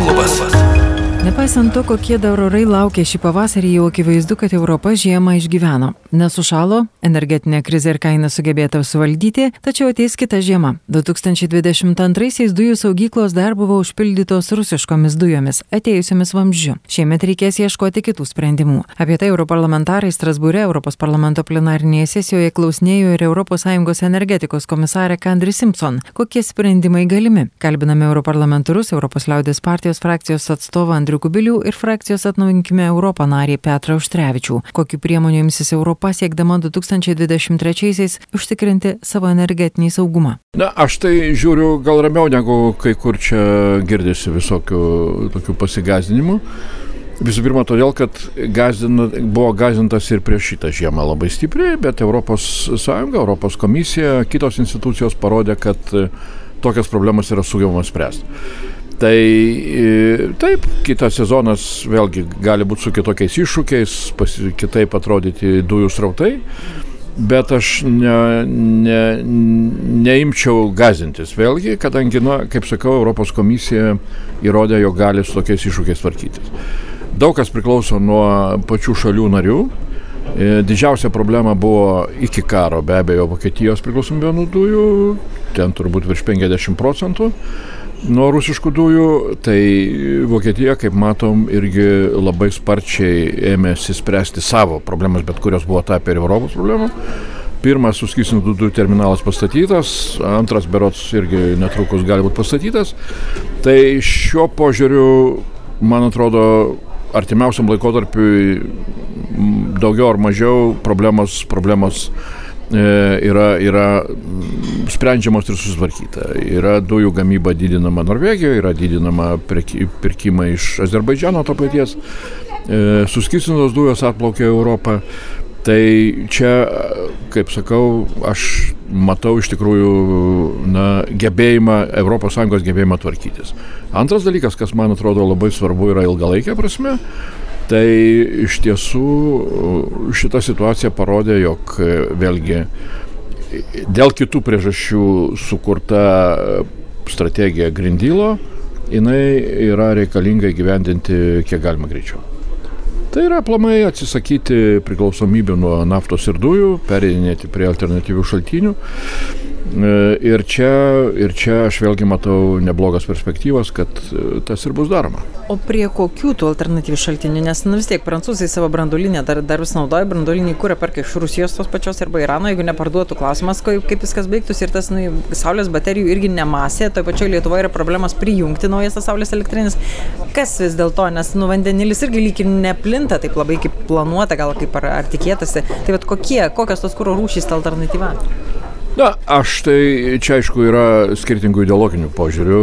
klubas. Nepaisant to, kokie dar orai laukia šį pavasarį, jau akivaizdu, kad Europa žiemą išgyveno. Nesušalo, energetinė krizė ir kaina sugebėta suvaldyti, tačiau ateis kita žiema. 2022-aisiais dujų saugyklos dar buvo užpildytos rusiškomis dujomis, atėjusiamis vamzdžiu. Šiemet reikės ieškoti kitų sprendimų. Apie tai europarlamentarai Strasbūre Europos parlamento plenarinėje sesijoje klausinėjo ir ES energetikos komisarė Kandri Simpson. Kokie sprendimai galimi? Kalbiname europarlamentarus Europos liaudės partijos frakcijos atstovą Andrių Kubilių ir frakcijos atnaujinkime Europą narį Petrą Užtrevičių. Kokiu priemonių imsis Europa siekdama 2023-aisiais užtikrinti savo energetinį saugumą? Na, aš tai žiūriu gal ramiau negu kai kur čia girdisi visokių tokių pasigazdinimų. Visų pirma, todėl, kad gazdina, buvo gazdintas ir prieš šitą žiemą labai stipriai, bet ES, ES komisija, kitos institucijos parodė, kad tokias problemas yra sugebama spręsti. Tai e, taip, kitas sezonas vėlgi gali būti su kitokiais iššūkiais, pasi, kitaip atrodyti dujų srautai, bet aš ne, ne, neimčiau gazintis vėlgi, kadangi, na, kaip sakau, Europos komisija įrodė, jog gali su tokiais iššūkiais tvarkytis. Daug kas priklauso nuo pačių šalių narių. E, didžiausia problema buvo iki karo be abejo Vokietijos priklausomybė nuo dujų, ten turbūt virš 50 procentų nuo rusiškų dujų, tai Vokietija, kaip matom, irgi labai sparčiai ėmėsi spręsti savo problemas, bet kurios buvo tapę ir Europos problemų. Pirmas suskystintų dujų terminalas pastatytas, antras berots irgi netrukus gali būti pastatytas. Tai šiuo požiūriu, man atrodo, artimiausiam laikotarpiui daugiau ar mažiau problemos, problemos E, yra, yra sprendžiamos ir susitvarkyta. Yra dujų gamyba didinama Norvegijoje, yra didinama pirkimai iš Azerbaidžiano to paties, e, suskistintos dujos atplaukia Europą. Tai čia, kaip sakau, aš matau iš tikrųjų na, gebėjimą, ES gebėjimą tvarkytis. Antras dalykas, kas man atrodo labai svarbu, yra ilgalaikė prasme, Tai iš tiesų šita situacija parodė, jog vėlgi dėl kitų priežasčių sukurta strategija Grindilo, jinai yra reikalinga įgyvendinti kiek galima greičiau. Tai yra aplamai atsisakyti priklausomybių nuo naftos ir dujų, perėdinėti prie alternatyvių šaltinių E, ir čia, ir čia aš vėlgi matau neblogas perspektyvas, kad e, tas ir bus daroma. O prie kokių tų alternatyvių šaltinių? Nes nu, vis tiek prancūzai savo branduolinę dar, dar vis naudoja, branduolinį kūrą perka iš Rusijos tos pačios arba Irano, jeigu neparduotų klausimas, kaip, kaip viskas baigtųsi ir tas nu, saulės baterijų irgi nemasė, toje pačioje Lietuvoje yra problemas prijungti naujas tas saulės elektrinis. Kas vis dėlto, nes nu, vandenilis irgi lyg ir neplinta taip labai kaip planuota, gal kaip ar, ar tikėtasi. Tai vad kokie, kokios tos kūro rūšys ta alternatyva? Na, aš tai čia aišku yra skirtingų ideologinių požiūrių.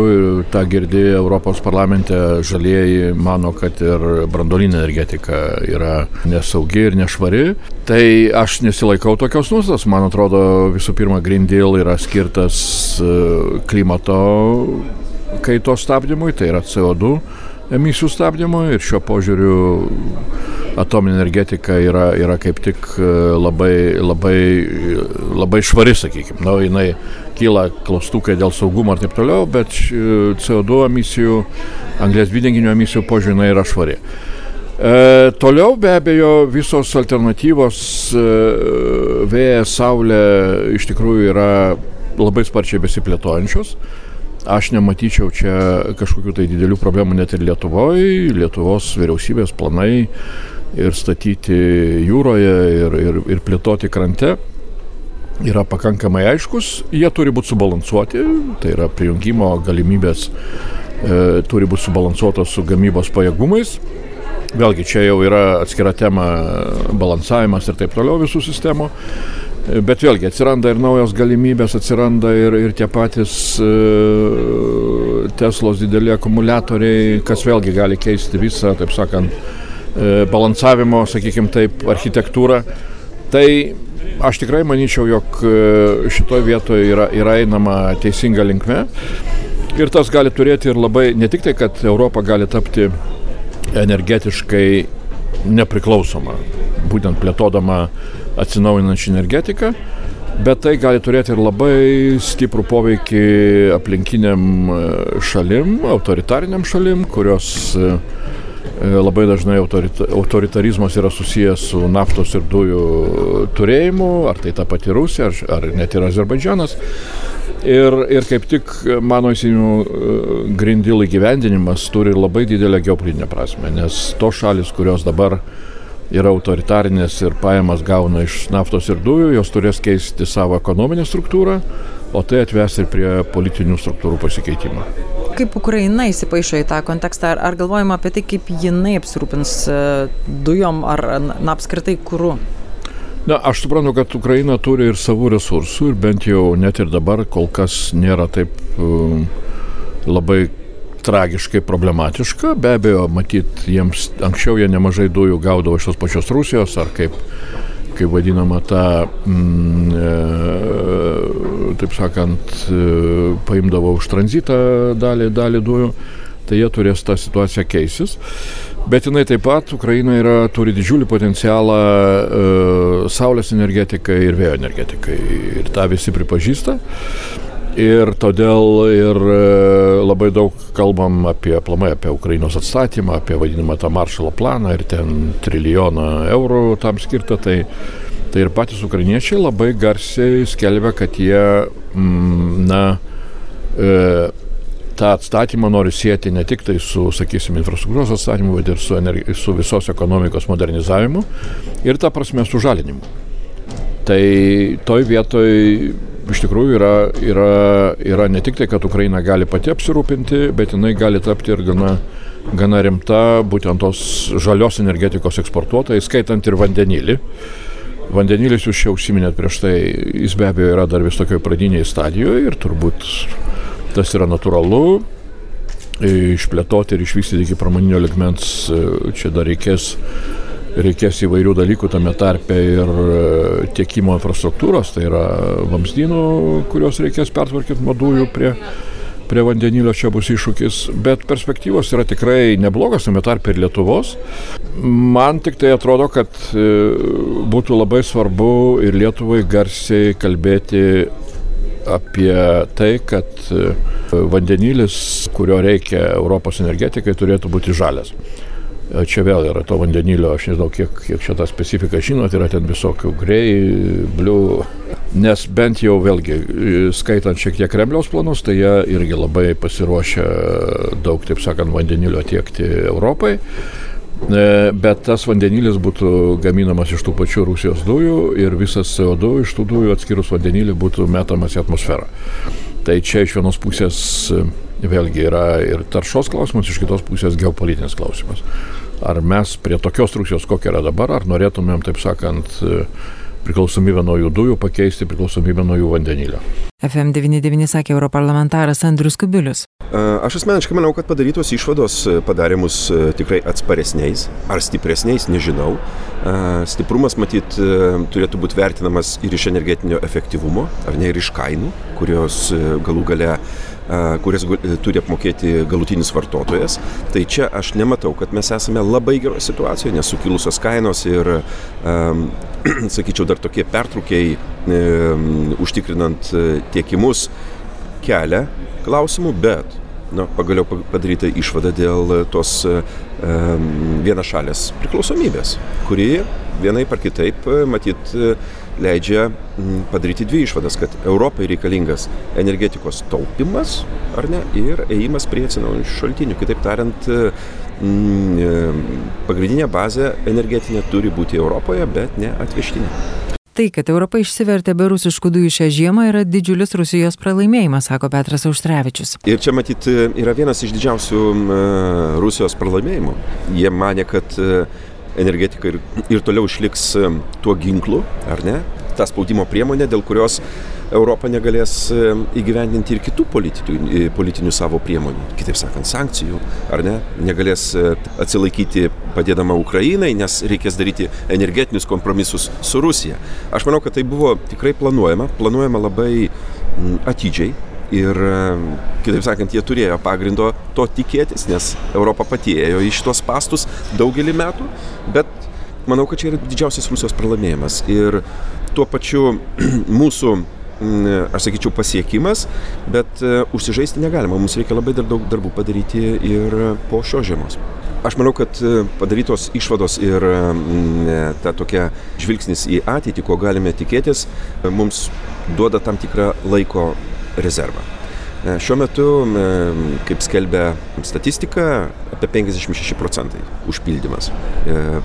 Ta girdi Europos parlamente žalieji mano, kad ir brandolinė energetika yra nesaugi ir nešvari. Tai aš nesilaikau tokios nuostatos. Man atrodo, visų pirma, Green Deal yra skirtas e, klimato kaitos stabdymui, tai yra CO2 emisijų stabdymui ir šiuo požiūriu atominė energetika yra, yra kaip tik e, labai, labai, labai švari, sakykime. Na, jinai kyla klaustukai dėl saugumo ir taip toliau, bet e, CO2 emisijų, anglės dvideginio emisijų požiūrį jinai yra švari. E, toliau be abejo visos alternatyvos e, vėjas, saulė iš tikrųjų yra labai sparčiai besiplėtojančios. Aš nematyčiau čia kažkokių tai didelių problemų net ir Lietuvoje. Lietuvos vyriausybės planai ir statyti jūroje ir, ir, ir plėtoti krante yra pakankamai aiškus, jie turi būti subalansuoti, tai yra prijungimo galimybės e, turi būti subalansuotos su gamybos pajėgumais. Vėlgi čia jau yra atskira tema balansavimas ir taip toliau visų sistemų. Bet vėlgi atsiranda ir naujos galimybės, atsiranda ir, ir tie patys e, Teslos dideli akumuliatoriai, kas vėlgi gali keisti visą, taip sakant, E, balansavimo, sakykime taip, architektūrą. Tai aš tikrai manyčiau, jog e, šitoje vietoje yra, yra einama teisinga linkme. Ir tas gali turėti ir labai, ne tik tai, kad Europa gali tapti energetiškai nepriklausoma, būtent plėtodama atsinaujinančią energetiką, bet tai gali turėti ir labai stiprų poveikį aplinkiniam e, šalim, autoritariniam šalim, kurios e, e, labai dažnai autoritarizmas yra susijęs su naftos ir dujų turėjimu, ar tai ta pati Rusija, ar, ar net ir Azerbaidžianas. Ir, ir kaip tik mano įsinių grindil įgyvendinimas turi labai didelę geopolitinę prasme, nes tos šalis, kurios dabar uh, yra autoritarinės ir pajamas gauna iš naftos ir dujų, jos turės keisti savo ekonominę struktūrą, o tai atves ir prie politinių struktūrų pasikeitimo. Kaip Ukraina įsipaišo į tą kontekstą, ar, ar galvojama apie tai, kaip jinai apsirūpins e, dujom ar na, apskritai kūru? Na, aš suprantu, kad Ukraina turi ir savų resursų ir bent jau net ir dabar kol kas nėra taip um, labai tragiškai problematiška. Be abejo, matyt, jiems anksčiau jie nemažai dujų gaudavo iš tos pačios Rusijos, ar kaip, kaip vadinama ta, mm, e, taip sakant, e, paimdavo už tranzitą dalį, dalį dujų. Tai jie turės tą situaciją keisis. Bet jinai taip pat, Ukraina yra, turi didžiulį potencialą e, saulės energetikai ir vėjo energetikai. Ir tą visi pripažįsta. Ir todėl ir e, labai daug kalbam apie, aplamai apie Ukrainos atstatymą, apie vadinamą tą maršalo planą ir ten trilijoną eurų tam skirta. Tai, tai ir patys ukrainiečiai labai garsiai skelbia, kad jie, mm, na, e, tą atstatymą nori sieti ne tik tai su, sakysim, infrastruktūros atstatymu, bet ir su, energi, su visos ekonomikos modernizavimu ir tą prasme su žalinimu. Tai toj vietoj iš tikrųjų yra, yra, yra ne tik tai, kad Ukraina gali pati apsirūpinti, bet jinai gali tapti ir gana, gana rimta būtent tos žalios energetikos eksportuotojai, skaitant ir vandenilį. Vandenilis jūs čia užsiminėt prieš tai, jis be abejo yra dar vis tokioje pradinėje stadijoje ir turbūt tas yra natūralu. Išplėtoti ir išvystyti iki pramoninio ligmens čia dar reikės reikės įvairių dalykų tame tarpe ir e, tiekimo infrastruktūros, tai yra vamzdynų, kuriuos reikės pertvarkyti nuo dujų prie, prie vandenilio, čia bus iššūkis, bet perspektyvos yra tikrai neblogas, tame tarpe ir Lietuvos. Man tik tai atrodo, kad e, būtų labai svarbu ir Lietuvai garsiai kalbėti apie tai, kad e, vandenilis, kurio reikia Europos energetikai, turėtų būti žalias. Čia vėl yra to vandenilio, aš nežinau, kiek, kiek čia tą specifiką žinot, yra ten visokių grey, blue, nes bent jau vėlgi, skaitant šiek tiek Kremliaus planus, tai jie irgi labai pasiruošę daug, taip sakant, vandenilio tiekti Europai. E, bet tas vandenilis būtų gaminamas iš tų pačių Rusijos dujų ir visas CO2 iš tų dujų atskirus vandenilį būtų metamas į atmosferą. Tai čia iš vienos pusės vėlgi yra ir taršos klausimas, iš kitos pusės geopolitinis klausimas. Ar mes prie tokios Rusijos, kokia yra dabar, ar norėtumėm, taip sakant, priklausomybę nuo jų dujų pakeisti priklausomybę nuo jų vandenilio. FM99 sakė europarlamentaras Andrius Kubilius. Aš asmeniškai manau, kad padarytos išvados padarė mus tikrai atsparesniais ar stipresniais, nežinau. Stiprumas matyt turėtų būti vertinamas ir iš energetinio efektyvumo, ar ne ir iš kainų, kurios galų gale kurias turi apmokėti galutinis vartotojas. Tai čia aš nematau, kad mes esame labai geroje situacijoje, nes sukilusios kainos ir, um, sakyčiau, dar tokie pertraukiai um, užtikrinant tiekimus kelia klausimų, bet na, pagaliau padaryta išvada dėl tos um, vienašalės priklausomybės, kuri vienaip ar kitaip, matyt, leidžia padaryti dvi išvadas, kad Europai reikalingas energetikos taupimas, ar ne, ir ėjimas prie atsinaujinančių šaltinių. Kitaip tariant, pagrindinė bazė energetinė turi būti Europoje, bet ne atvežtinė. Tai, kad Europa išsivertė be rusiškų dujų šią žiemą, yra didžiulis Rusijos pralaimėjimas, sako Petras Auštrevičius. Ir čia matyt yra vienas iš didžiausių Rusijos pralaimėjimų. Jie mane, kad energetika ir, ir toliau išliks tuo ginklu, ar ne? Ta spaudimo priemonė, dėl kurios Europa negalės įgyvendinti ir kitų politinių, politinių savo priemonių, kitaip sakant, sankcijų, ar ne, negalės e, atsilaikyti padėdama Ukrainai, nes reikės daryti energetinius kompromisus su Rusija. Aš manau, kad tai buvo tikrai planuojama, planuojama labai atidžiai, Ir, kitaip sakant, jie turėjo pagrindo to tikėtis, nes Europa pati ėjo į šitos pastus daugelį metų, bet manau, kad čia yra didžiausias Rusijos pralaimėjimas. Ir tuo pačiu mūsų aš sakyčiau, pasiekimas, bet užsižaisti negalima. Mums reikia labai dar daug darbų padaryti ir po šios žiemos. Aš manau, kad padarytos išvados ir ta tokia žvilgsnis į ateitį, ko galime tikėtis, mums duoda tam tikrą laiko rezervą. Šiuo metu, kaip skelbia statistika, apie 56 procentai užpildymas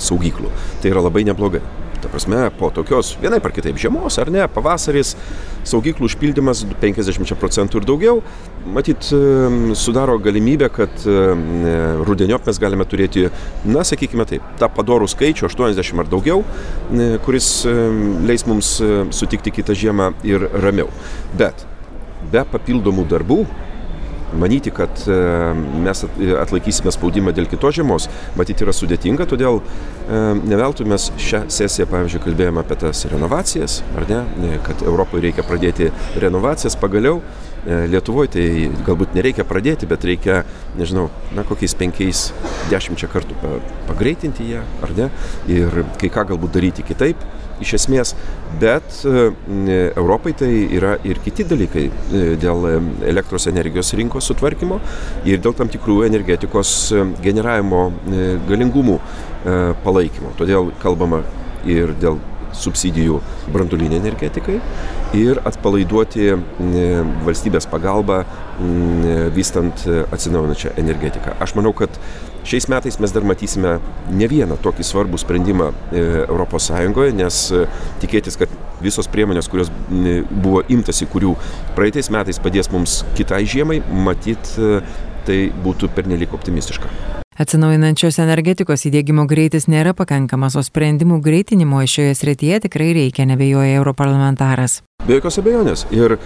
saugyklų. Tai yra labai neblogai. Ta prasme, po tokios vienai par kitaip žiemos, ar ne, pavasaris, saugyklų užpildymas 50 procentų ir daugiau, matyt, sudaro galimybę, kad rudeniop mes galime turėti, na, sakykime taip, tą padorų skaičių, 80 ar daugiau, kuris leis mums sutikti kitą žiemą ir ramiau. Bet be papildomų darbų manyti, kad e, mes atlaikysime spaudimą dėl kitos žiemos, matyti yra sudėtinga, todėl e, neveltui mes šią sesiją, pavyzdžiui, kalbėjome apie tas renovacijas, ar ne, e, kad Europoje reikia pradėti renovacijas pagaliau. Lietuvoje tai galbūt nereikia pradėti, bet reikia, nežinau, na kokiais penkiais, dešimčia kartų pagreitinti ją, ar ne, ir kai ką galbūt daryti kitaip iš esmės, bet e, Europai tai yra ir kiti dalykai e, dėl e, elektros energijos rinkos sutvarkymo ir dėl tam tikrų energetikos generavimo galingumų palaikymo. Todėl kalbama ir dėl subsidijų brandulinė energetikai ir atpalaiduoti valstybės pagalbą vystant atsinaujinančią energetiką. Aš manau, kad Šiais metais mes dar matysime ne vieną tokį svarbų sprendimą ES, nes e, tikėtis, kad visos priemonės, kurios buvo imtasi, kurių praeitais metais padės mums kitai žiemai, matyt, e, tai būtų pernelik optimistiška. Atsinaujinančios energetikos įdėgymo greitis nėra pakankamas, o sprendimų greitinimo šioje srityje tikrai reikia, nebejoja europarlamentaras. Be jokios abejonės. Ir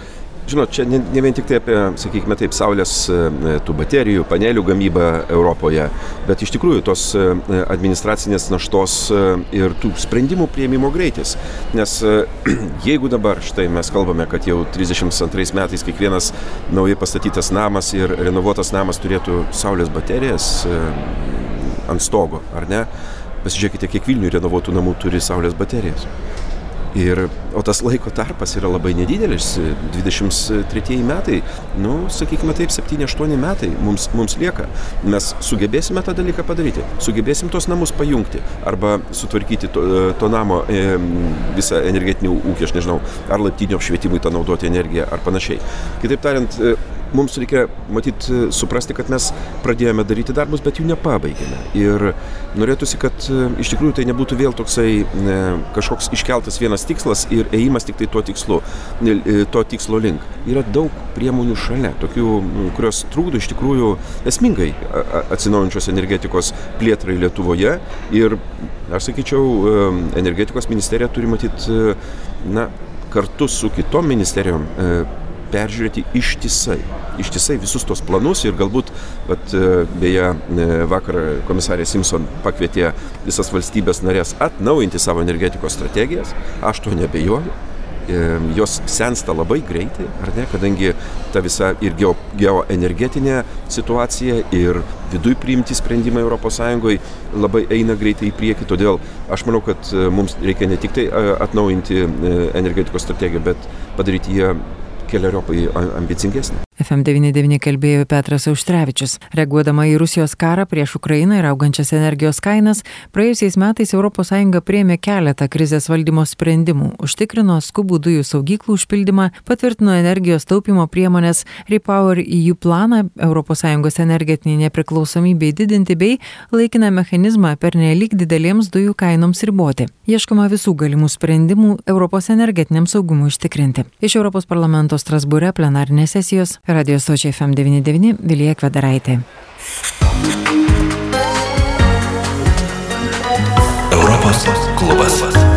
Žinot, čia ne, ne vien tik tai apie, sakykime taip, saulės e, tų baterijų, panelių gamybą Europoje, bet iš tikrųjų tos e, administracinės naštos e, ir tų sprendimų prieimimo greitis. Nes jeigu dabar štai mes kalbame, kad jau 32 metais kiekvienas naujai pastatytas namas ir renovuotas namas turėtų saulės baterijas ant stogo, ar ne? Pasižiūrėkite, kiek Vilnių renovuotų namų turi saulės baterijas. Ir, o tas laiko tarpas yra labai nedidelis, 23 metai, nu, sakykime taip, 7-8 metai mums, mums lieka. Mes sugebėsime tą dalyką padaryti, sugebėsim tos namus pajungti arba sutvarkyti to, to namo e, visą energetinį ūkį, aš nežinau, ar laiptinio apšvietimui tą naudoti energiją ar panašiai. Kitaip tariant, e, mums reikia matyt suprasti, kad mes pradėjome daryti darbus, bet jų nepabaigėme. Ir norėtųsi, kad e, iš tikrųjų tai nebūtų vėl toksai ne, kažkoks iškeltas vienas tikslas ir ėjimas tik tai tuo tikslu, e, to tikslo link. Yra daug priemonių šalia, tokių, kurios trukdo iš tikrųjų esmingai atsinaujančios energetikos plėtrai Lietuvoje. Ir aš sakyčiau, e, energetikos ministerija turi matyti, na, kartu su kitom ministerijom peržiūrėti ištisai, ištisai visus tos planus ir galbūt, bet beje, vakar komisarė Simpson pakvietė visas valstybės narės atnaujinti savo energetikos strategijas, aš to nebejoju. Jos sensta labai greitai, ar ne, kadangi ta visa ir geo, geoenergetinė situacija ir viduj priimti sprendimai ES labai eina greitai į priekį, todėl aš manau, kad mums reikia ne tik tai atnaujinti energetikos strategiją, bet padaryti ją keleriopai ambicingesnė. FM99 kalbėjo Petras Auštrevičius. Reaguodama į Rusijos karą prieš Ukrainą ir augančias energijos kainas, praėjusiais metais ES priėmė keletą krizės valdymo sprendimų, užtikrino skubų dujų saugyklų užpildymą, patvirtino energijos taupimo priemonės Repower EU planą ES energetiniai nepriklausomybei didinti bei laikiną mechanizmą per nelik didelėms dujų kainoms riboti. Ieškoma visų galimų sprendimų Europos energetiniam saugumui užtikrinti. Iš Europos parlamento Strasbūre plenarinės sesijos Radio Sočiai FM99 Vilija Kvedaraitė. Europos klubas.